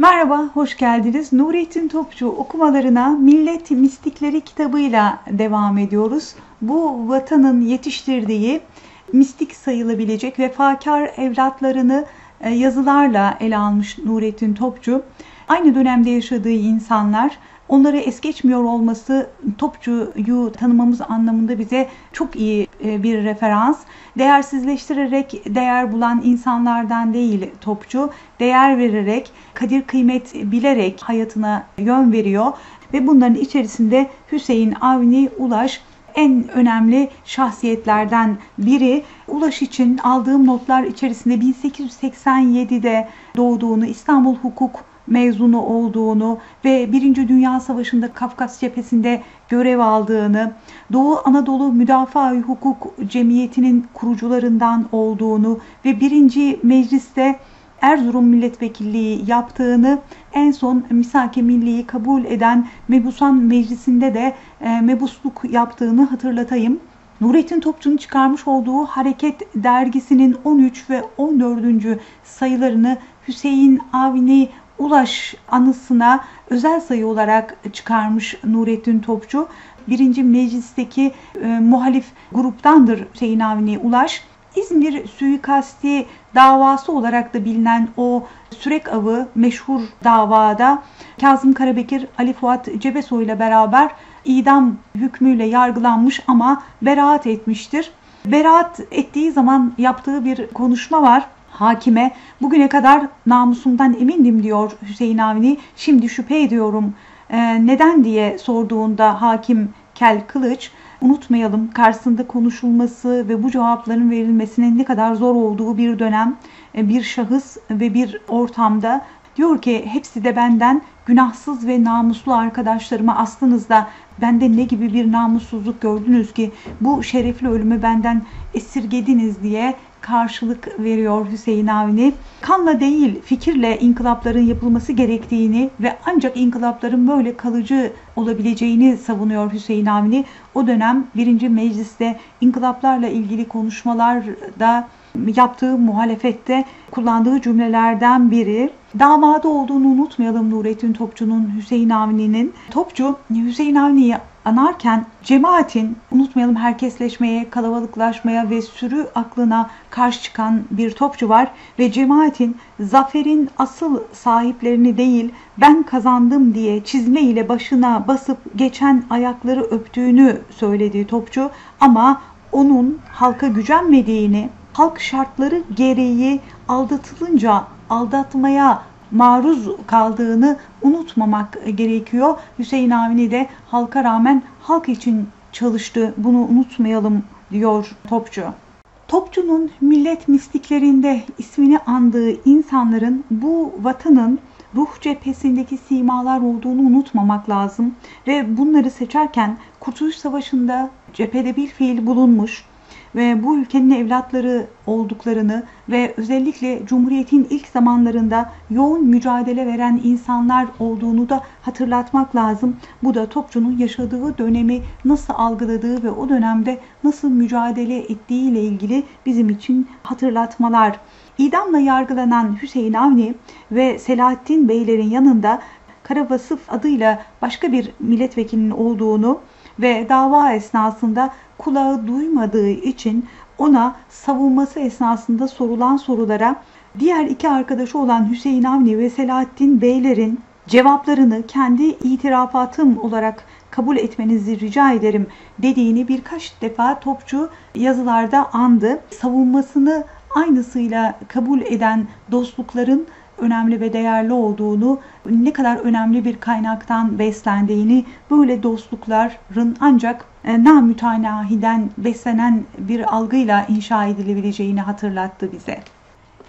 Merhaba, hoş geldiniz. Nurettin Topçu okumalarına Millet Mistikleri kitabıyla devam ediyoruz. Bu vatanın yetiştirdiği mistik sayılabilecek vefakar evlatlarını e, yazılarla ele almış Nurettin Topçu. Aynı dönemde yaşadığı insanlar onları es geçmiyor olması Topçu'yu tanımamız anlamında bize çok iyi e, bir referans. Değersizleştirerek değer bulan insanlardan değil Topçu, değer vererek, kadir kıymet bilerek hayatına yön veriyor ve bunların içerisinde Hüseyin Avni Ulaş en önemli şahsiyetlerden biri. Ulaş için aldığım notlar içerisinde 1887'de doğduğunu, İstanbul Hukuk mezunu olduğunu ve Birinci Dünya Savaşı'nda Kafkas cephesinde görev aldığını, Doğu Anadolu Müdafaa Hukuk Cemiyeti'nin kurucularından olduğunu ve birinci mecliste Erzurum milletvekilliği yaptığını, en son Misake Milli'yi kabul eden Mebusan Meclisi'nde de e, mebusluk yaptığını hatırlatayım. Nurettin Topçu'nun çıkarmış olduğu Hareket dergisinin 13 ve 14. sayılarını Hüseyin Avni Ulaş anısına özel sayı olarak çıkarmış Nurettin Topçu. Birinci meclisteki e, muhalif gruptandır Hüseyin Avni Ulaş. İzmir suikasti davası olarak da bilinen o sürek avı meşhur davada Kazım Karabekir, Ali Fuat Cebesoy ile beraber idam hükmüyle yargılanmış ama beraat etmiştir. Beraat ettiği zaman yaptığı bir konuşma var hakime bugüne kadar namusumdan emindim diyor Hüseyin Avni. Şimdi şüphe ediyorum. Ee, neden diye sorduğunda hakim Kel Kılıç unutmayalım karşısında konuşulması ve bu cevapların verilmesinin ne kadar zor olduğu bir dönem, e, bir şahıs ve bir ortamda diyor ki hepsi de benden günahsız ve namuslu arkadaşlarıma aslınızda bende ne gibi bir namussuzluk gördünüz ki bu şerefli ölümü benden esirgediniz diye karşılık veriyor Hüseyin Avni. Kanla değil fikirle inkılapların yapılması gerektiğini ve ancak inkılapların böyle kalıcı olabileceğini savunuyor Hüseyin Avni. O dönem birinci mecliste inkılaplarla ilgili konuşmalarda yaptığı muhalefette kullandığı cümlelerden biri. Damadı olduğunu unutmayalım Nurettin Topçu'nun, Hüseyin Avni'nin. Topçu Hüseyin Avni'yi anarken cemaatin unutmayalım herkesleşmeye, kalabalıklaşmaya ve sürü aklına karşı çıkan bir topçu var ve cemaatin zaferin asıl sahiplerini değil ben kazandım diye çizme ile başına basıp geçen ayakları öptüğünü söylediği topçu ama onun halka gücenmediğini, halk şartları gereği aldatılınca aldatmaya maruz kaldığını unutmamak gerekiyor. Hüseyin Avni de halka rağmen halk için çalıştı. Bunu unutmayalım diyor Topçu. Topçu'nun millet mistiklerinde ismini andığı insanların bu vatanın ruh cephesindeki simalar olduğunu unutmamak lazım. Ve bunları seçerken Kurtuluş Savaşı'nda cephede bir fiil bulunmuş, ve bu ülkenin evlatları olduklarını ve özellikle Cumhuriyet'in ilk zamanlarında yoğun mücadele veren insanlar olduğunu da hatırlatmak lazım. Bu da Topçu'nun yaşadığı dönemi nasıl algıladığı ve o dönemde nasıl mücadele ettiği ile ilgili bizim için hatırlatmalar. İdamla yargılanan Hüseyin Avni ve Selahattin Beylerin yanında Karavasıf adıyla başka bir milletvekilinin olduğunu ve dava esnasında kulağı duymadığı için ona savunması esnasında sorulan sorulara diğer iki arkadaşı olan Hüseyin Avni ve Selahattin Beyler'in cevaplarını kendi itirafatım olarak kabul etmenizi rica ederim dediğini birkaç defa Topçu yazılarda andı. Savunmasını aynısıyla kabul eden dostlukların önemli ve değerli olduğunu, ne kadar önemli bir kaynaktan beslendiğini, böyle dostlukların ancak e, namütanahiden beslenen bir algıyla inşa edilebileceğini hatırlattı bize.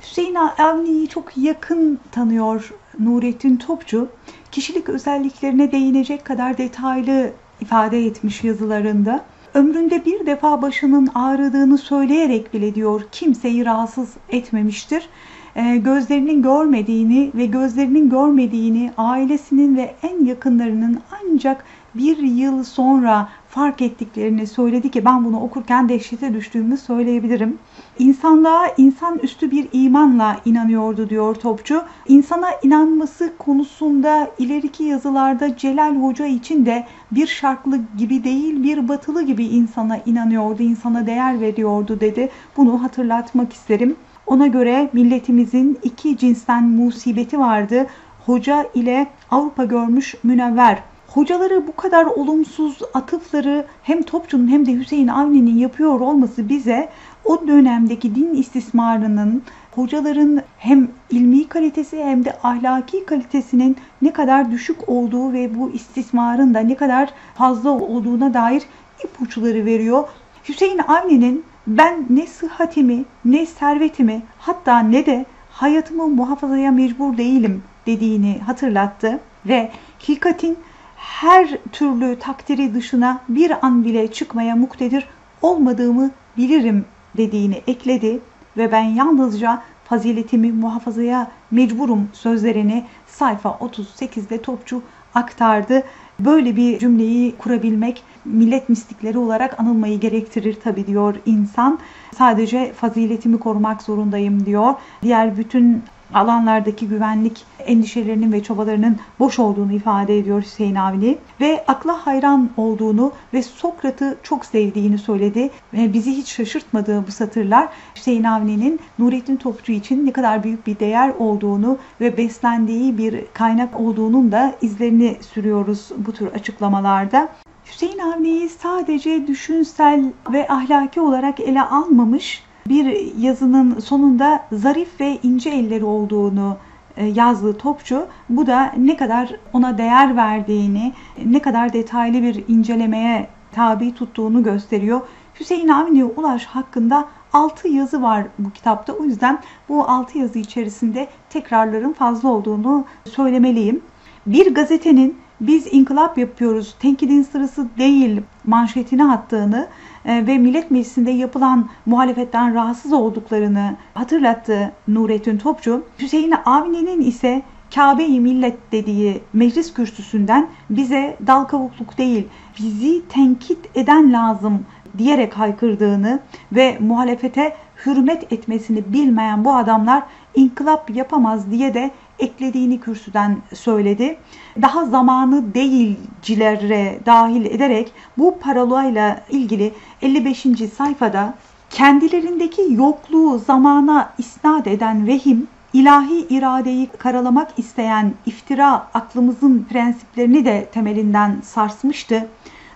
Hüseyin Avni'yi çok yakın tanıyor Nurettin Topçu. Kişilik özelliklerine değinecek kadar detaylı ifade etmiş yazılarında. Ömründe bir defa başının ağrıdığını söyleyerek bile diyor kimseyi rahatsız etmemiştir. E, gözlerinin görmediğini ve gözlerinin görmediğini ailesinin ve en yakınlarının ancak bir yıl sonra fark ettiklerini söyledi ki ben bunu okurken dehşete düştüğümü söyleyebilirim. İnsanlığa insan üstü bir imanla inanıyordu diyor Topçu. İnsana inanması konusunda ileriki yazılarda Celal Hoca için de bir şarklı gibi değil bir batılı gibi insana inanıyordu, insana değer veriyordu dedi. Bunu hatırlatmak isterim. Ona göre milletimizin iki cinsten musibeti vardı. Hoca ile Avrupa görmüş münevver. Hocaları bu kadar olumsuz atıfları hem Topçu'nun hem de Hüseyin Avni'nin yapıyor olması bize o dönemdeki din istismarının hocaların hem ilmi kalitesi hem de ahlaki kalitesinin ne kadar düşük olduğu ve bu istismarın da ne kadar fazla olduğuna dair ipuçları veriyor. Hüseyin Avni'nin ben ne sıhhatimi ne servetimi hatta ne de hayatımı muhafazaya mecbur değilim dediğini hatırlattı ve hilkatin her türlü takdiri dışına bir an bile çıkmaya muktedir olmadığımı bilirim dediğini ekledi ve ben yalnızca faziletimi muhafazaya mecburum sözlerini sayfa 38'de Topçu aktardı. Böyle bir cümleyi kurabilmek millet mistikleri olarak anılmayı gerektirir tabii diyor insan. Sadece faziletimi korumak zorundayım diyor. Diğer bütün alanlardaki güvenlik endişelerinin ve çabalarının boş olduğunu ifade ediyor Hüseyin Avni ve akla hayran olduğunu ve Sokrat'ı çok sevdiğini söyledi. Ve bizi hiç şaşırtmadığı bu satırlar Hüseyin Avni'nin Nurettin Topçu için ne kadar büyük bir değer olduğunu ve beslendiği bir kaynak olduğunun da izlerini sürüyoruz bu tür açıklamalarda. Hüseyin Avni'yi sadece düşünsel ve ahlaki olarak ele almamış, bir yazının sonunda zarif ve ince elleri olduğunu e, yazdığı Topçu bu da ne kadar ona değer verdiğini, ne kadar detaylı bir incelemeye tabi tuttuğunu gösteriyor. Hüseyin Avni Ulaş hakkında 6 yazı var bu kitapta. O yüzden bu 6 yazı içerisinde tekrarların fazla olduğunu söylemeliyim. Bir gazetenin biz inkılap yapıyoruz, tenkidin sırası değil manşetini attığını ve Millet Meclisi'nde yapılan muhalefetten rahatsız olduklarını hatırlattı Nurettin Topçu. Hüseyin Avni'nin ise Kabe-i Millet dediği meclis kürsüsünden bize dal kavukluk değil, bizi tenkit eden lazım diyerek haykırdığını ve muhalefete hürmet etmesini bilmeyen bu adamlar inkılap yapamaz diye de eklediğini kürsüden söyledi. Daha zamanı değilcilere dahil ederek bu parolayla ilgili 55. sayfada kendilerindeki yokluğu zamana isnat eden vehim, ilahi iradeyi karalamak isteyen iftira aklımızın prensiplerini de temelinden sarsmıştı.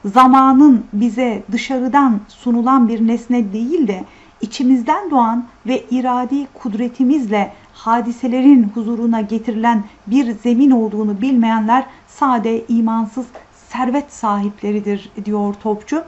Zamanın bize dışarıdan sunulan bir nesne değil de içimizden doğan ve iradi kudretimizle hadiselerin huzuruna getirilen bir zemin olduğunu bilmeyenler sade, imansız, servet sahipleridir diyor Topçu.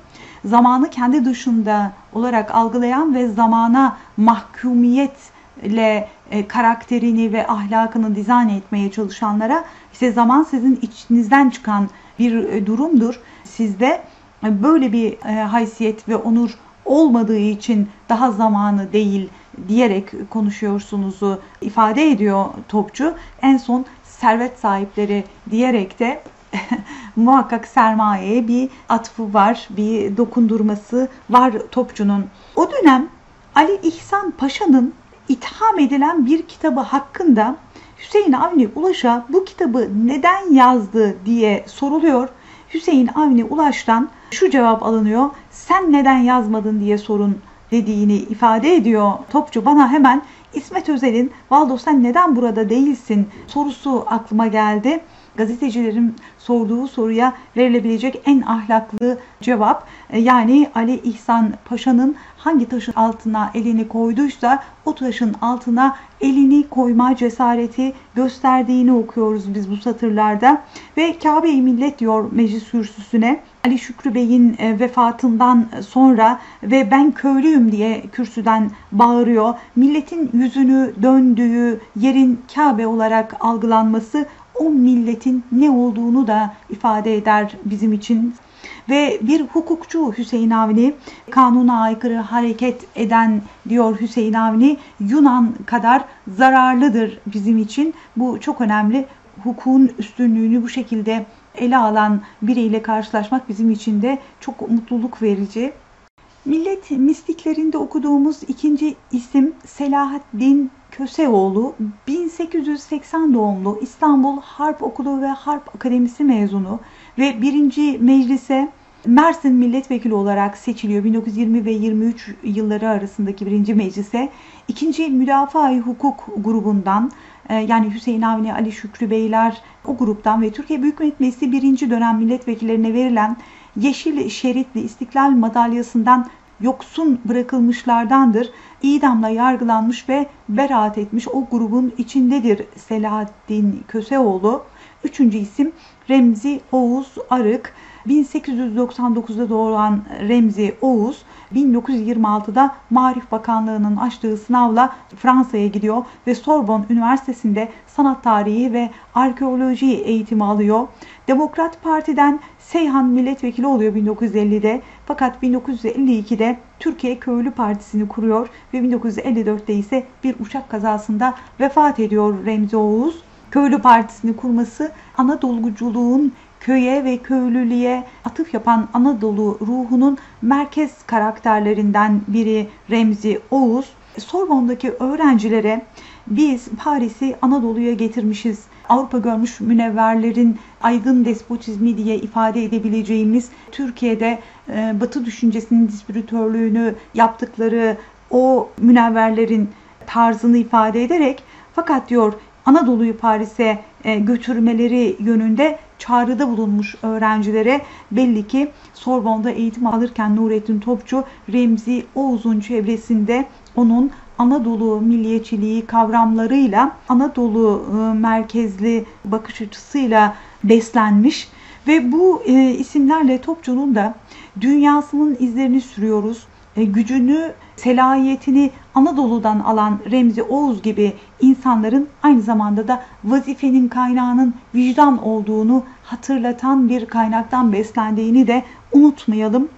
Zamanı kendi dışında olarak algılayan ve zamana mahkumiyetle e, karakterini ve ahlakını dizayn etmeye çalışanlara işte zaman sizin içinizden çıkan bir e, durumdur. Sizde e, böyle bir e, haysiyet ve onur olmadığı için daha zamanı değil diyerek konuşuyorsunuzu ifade ediyor Topçu. En son servet sahipleri diyerek de muhakkak sermayeye bir atfı var, bir dokundurması var Topçu'nun. O dönem Ali İhsan Paşa'nın itham edilen bir kitabı hakkında Hüseyin Avni Ulaş'a bu kitabı neden yazdı diye soruluyor. Hüseyin Avni Ulaş'tan şu cevap alınıyor. Sen neden yazmadın diye sorun dediğini ifade ediyor. Topçu bana hemen İsmet Özel'in Valdo sen neden burada değilsin sorusu aklıma geldi. Gazetecilerin sorduğu soruya verilebilecek en ahlaklı cevap e, yani Ali İhsan Paşa'nın hangi taşın altına elini koyduysa o taşın altına elini koyma cesareti gösterdiğini okuyoruz biz bu satırlarda. Ve Kabe-i Millet diyor meclis kürsüsüne Ali Şükrü Bey'in e, vefatından sonra ve ben köylüyüm diye kürsüden bağırıyor. Milletin yüzünü döndüğü yerin Kabe olarak algılanması o milletin ne olduğunu da ifade eder bizim için. Ve bir hukukçu Hüseyin Avni kanuna aykırı hareket eden diyor Hüseyin Avni Yunan kadar zararlıdır bizim için. Bu çok önemli. Hukukun üstünlüğünü bu şekilde ele alan biriyle karşılaşmak bizim için de çok mutluluk verici. Millet mistiklerinde okuduğumuz ikinci isim Selahaddin Köseoğlu 1880 doğumlu İstanbul Harp Okulu ve Harp Akademisi mezunu ve birinci meclise Mersin milletvekili olarak seçiliyor 1920 ve 23 yılları arasındaki birinci meclise. ikinci müdafaa hukuk grubundan e, yani Hüseyin Avni, Ali Şükrü Beyler o gruptan ve Türkiye Büyük Millet Meclisi birinci dönem milletvekillerine verilen yeşil şeritli istiklal madalyasından yoksun bırakılmışlardandır. İdamla yargılanmış ve beraat etmiş o grubun içindedir Selahaddin Köseoğlu. Üçüncü isim Remzi Oğuz Arık. 1899'da doğan Remzi Oğuz 1926'da Marif Bakanlığı'nın açtığı sınavla Fransa'ya gidiyor ve Sorbonne Üniversitesi'nde sanat tarihi ve arkeoloji eğitimi alıyor. Demokrat Parti'den Seyhan milletvekili oluyor 1950'de fakat 1952'de Türkiye Köylü Partisi'ni kuruyor ve 1954'te ise bir uçak kazasında vefat ediyor Remzi Oğuz. Köylü Partisi'ni kurması Anadoluculuğun köye ve köylülüğe atıf yapan Anadolu ruhunun merkez karakterlerinden biri Remzi Oğuz. Sorbon'daki öğrencilere biz Paris'i Anadolu'ya getirmişiz. Avrupa görmüş münevverlerin aydın despotizmi diye ifade edebileceğimiz Türkiye'de e, Batı düşüncesinin distribütörlüğünü yaptıkları o münevverlerin tarzını ifade ederek fakat diyor Anadolu'yu Paris'e e, götürmeleri yönünde çağrıda bulunmuş öğrencilere belli ki Sorbon'da eğitim alırken Nurettin Topçu Remzi Oğuz'un çevresinde onun Anadolu milliyetçiliği kavramlarıyla Anadolu e, merkezli bakış açısıyla beslenmiş ve bu e, isimlerle Topçu'nun da dünyasının izlerini sürüyoruz. Gücünü, selahiyetini Anadolu'dan alan Remzi Oğuz gibi insanların aynı zamanda da vazifenin kaynağının vicdan olduğunu hatırlatan bir kaynaktan beslendiğini de unutmayalım.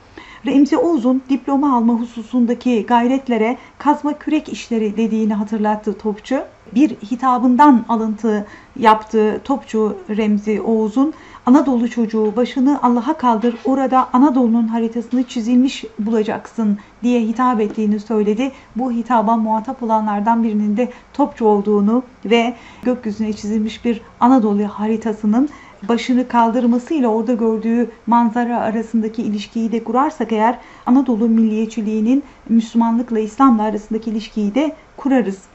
Remzi Oğuz'un diploma alma hususundaki gayretlere kazma kürek işleri dediğini hatırlattı Topçu. Bir hitabından alıntı yaptığı Topçu Remzi Oğuz'un Anadolu çocuğu başını Allah'a kaldır orada Anadolu'nun haritasını çizilmiş bulacaksın diye hitap ettiğini söyledi. Bu hitaba muhatap olanlardan birinin de Topçu olduğunu ve gökyüzüne çizilmiş bir Anadolu haritasının başını kaldırmasıyla orada gördüğü manzara arasındaki ilişkiyi de kurarsak eğer Anadolu milliyetçiliğinin Müslümanlıkla İslam'la arasındaki ilişkiyi de kurarız.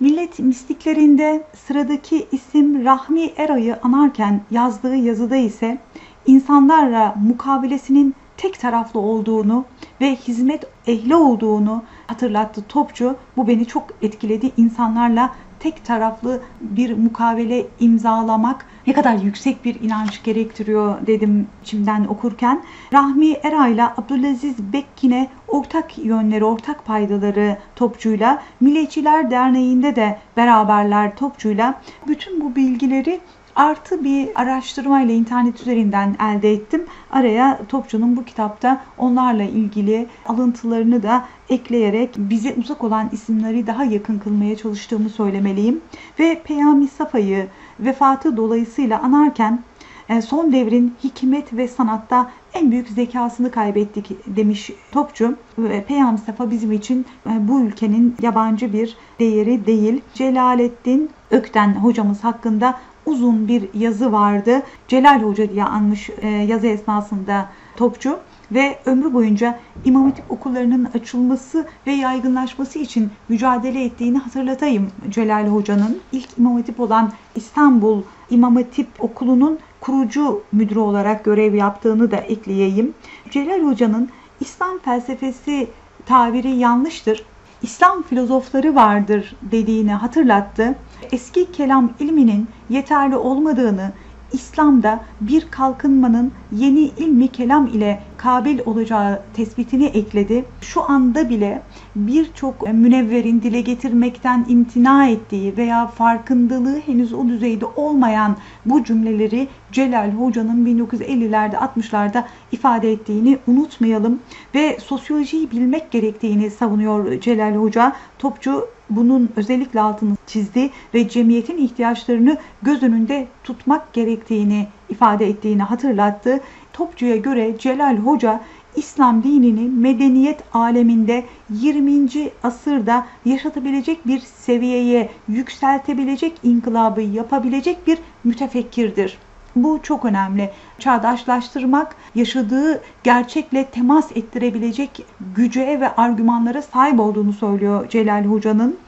Millet mistiklerinde sıradaki isim Rahmi Eray'ı anarken yazdığı yazıda ise insanlarla mukabilesinin tek taraflı olduğunu ve hizmet ehli olduğunu hatırlattı Topçu. Bu beni çok etkiledi. İnsanlarla tek taraflı bir mukavele imzalamak ne kadar yüksek bir inanç gerektiriyor dedim içimden okurken. Rahmi Eray'la Abdülaziz Bekkin'e ortak yönleri, ortak paydaları Topçu'yla, Milliyetçiler Derneği'nde de beraberler Topçu'yla bütün bu bilgileri artı bir araştırmayla internet üzerinden elde ettim. Araya Topçu'nun bu kitapta onlarla ilgili alıntılarını da ekleyerek bize uzak olan isimleri daha yakın kılmaya çalıştığımı söylemeliyim. Ve Peyami Safa'yı vefatı dolayısıyla anarken e, son devrin hikmet ve sanatta en büyük zekasını kaybettik demiş Topçu. Ve Peyami Safa bizim için e, bu ülkenin yabancı bir değeri değil. Celalettin Ökten hocamız hakkında uzun bir yazı vardı. Celal Hoca diye anmış e, yazı esnasında Topçu ve ömrü boyunca İmam Hatip okullarının açılması ve yaygınlaşması için mücadele ettiğini hatırlatayım Celal Hoca'nın. ilk İmam Hatip olan İstanbul İmam Hatip Okulu'nun kurucu müdürü olarak görev yaptığını da ekleyeyim. Celal Hoca'nın İslam felsefesi tabiri yanlıştır. İslam filozofları vardır dediğini hatırlattı. Eski kelam ilminin yeterli olmadığını, İslam'da bir kalkınmanın yeni ilmi kelam ile kabil olacağı tespitini ekledi. Şu anda bile birçok münevverin dile getirmekten imtina ettiği veya farkındalığı henüz o düzeyde olmayan bu cümleleri Celal Hoca'nın 1950'lerde 60'larda ifade ettiğini unutmayalım ve sosyolojiyi bilmek gerektiğini savunuyor Celal Hoca. Topçu bunun özellikle altını çizdi ve cemiyetin ihtiyaçlarını göz önünde tutmak gerektiğini ifade ettiğini hatırlattı. Topçu'ya göre Celal Hoca İslam dinini medeniyet aleminde 20. asırda yaşatabilecek bir seviyeye yükseltebilecek inkılabı yapabilecek bir mütefekkirdir. Bu çok önemli. Çağdaşlaştırmak, yaşadığı gerçekle temas ettirebilecek güce ve argümanlara sahip olduğunu söylüyor Celal Hoca'nın.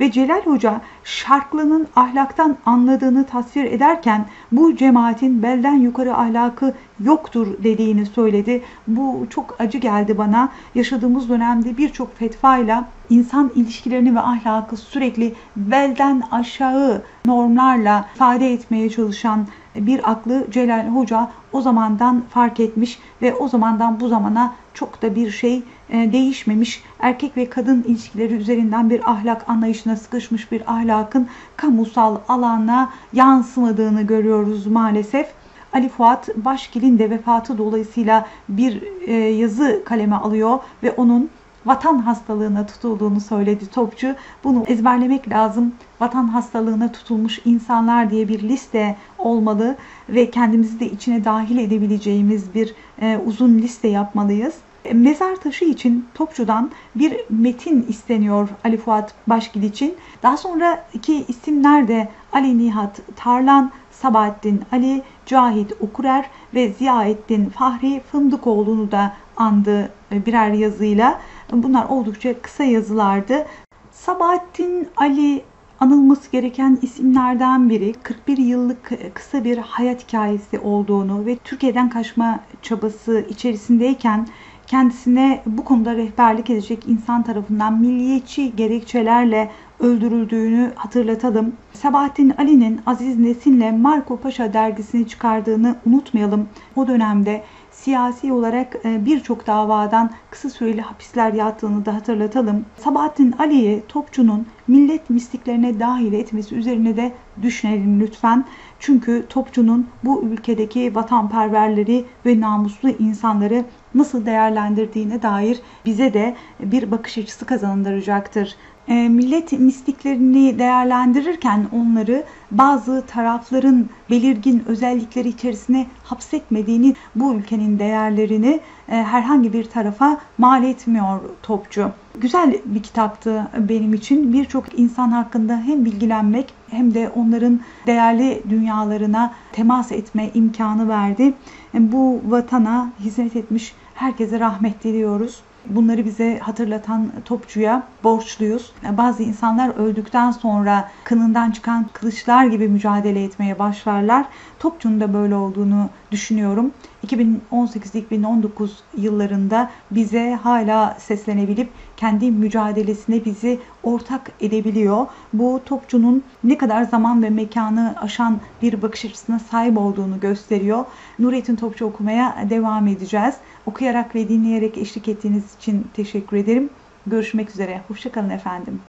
Ve Celal Hoca şarklının ahlaktan anladığını tasvir ederken bu cemaatin belden yukarı ahlakı yoktur dediğini söyledi. Bu çok acı geldi bana. Yaşadığımız dönemde birçok fetvayla insan ilişkilerini ve ahlakı sürekli belden aşağı normlarla ifade etmeye çalışan bir aklı Celal Hoca o zamandan fark etmiş ve o zamandan bu zamana çok da bir şey e, değişmemiş. Erkek ve kadın ilişkileri üzerinden bir ahlak anlayışına sıkışmış bir ahlakın kamusal alana yansımadığını görüyoruz maalesef. Ali Fuat Başkil'in de vefatı dolayısıyla bir e, yazı kaleme alıyor ve onun vatan hastalığına tutulduğunu söyledi Topçu. Bunu ezberlemek lazım. Vatan hastalığına tutulmuş insanlar diye bir liste olmalı ve kendimizi de içine dahil edebileceğimiz bir e, uzun liste yapmalıyız. E, mezar taşı için Topçu'dan bir metin isteniyor Ali Fuat Başgil için. Daha sonra iki isimler de Ali Nihat Tarlan, Sabahattin Ali, Cahit Okurer ve Ziyaettin Fahri Fındıkoğlu'nu da andı e, birer yazıyla. Bunlar oldukça kısa yazılardı. Sabahattin Ali anılması gereken isimlerden biri 41 yıllık kısa bir hayat hikayesi olduğunu ve Türkiye'den kaçma çabası içerisindeyken kendisine bu konuda rehberlik edecek insan tarafından milliyetçi gerekçelerle öldürüldüğünü hatırlatalım. Sabahattin Ali'nin Aziz Nesin'le Marco Paşa dergisini çıkardığını unutmayalım. O dönemde siyasi olarak e, birçok davadan kısa süreli hapisler yattığını da hatırlatalım. Sabahattin Ali'yi Topçu'nun millet mistiklerine dahil etmesi üzerine de düşünelim lütfen. Çünkü Topçu'nun bu ülkedeki vatanperverleri ve namuslu insanları nasıl değerlendirdiğine dair bize de bir bakış açısı kazandıracaktır. E, millet mistiklerini değerlendirirken onları bazı tarafların belirgin özellikleri içerisine hapsetmediğini, bu ülkenin değerlerini e, herhangi bir tarafa mal etmiyor Topçu. Güzel bir kitaptı benim için. Birçok insan hakkında hem bilgilenmek hem de onların değerli dünyalarına temas etme imkanı verdi. Bu vatana hizmet etmiş herkese rahmet diliyoruz. Bunları bize hatırlatan topçuya borçluyuz. Bazı insanlar öldükten sonra kınından çıkan kılıçlar gibi mücadele etmeye başlarlar. Topçunun da böyle olduğunu düşünüyorum. 2018-2019 yıllarında bize hala seslenebilip kendi mücadelesine bizi ortak edebiliyor. Bu topçunun ne kadar zaman ve mekanı aşan bir bakış açısına sahip olduğunu gösteriyor. Nurettin Topçu okumaya devam edeceğiz. Okuyarak ve dinleyerek eşlik ettiğiniz için teşekkür ederim. Görüşmek üzere. Hoşçakalın efendim.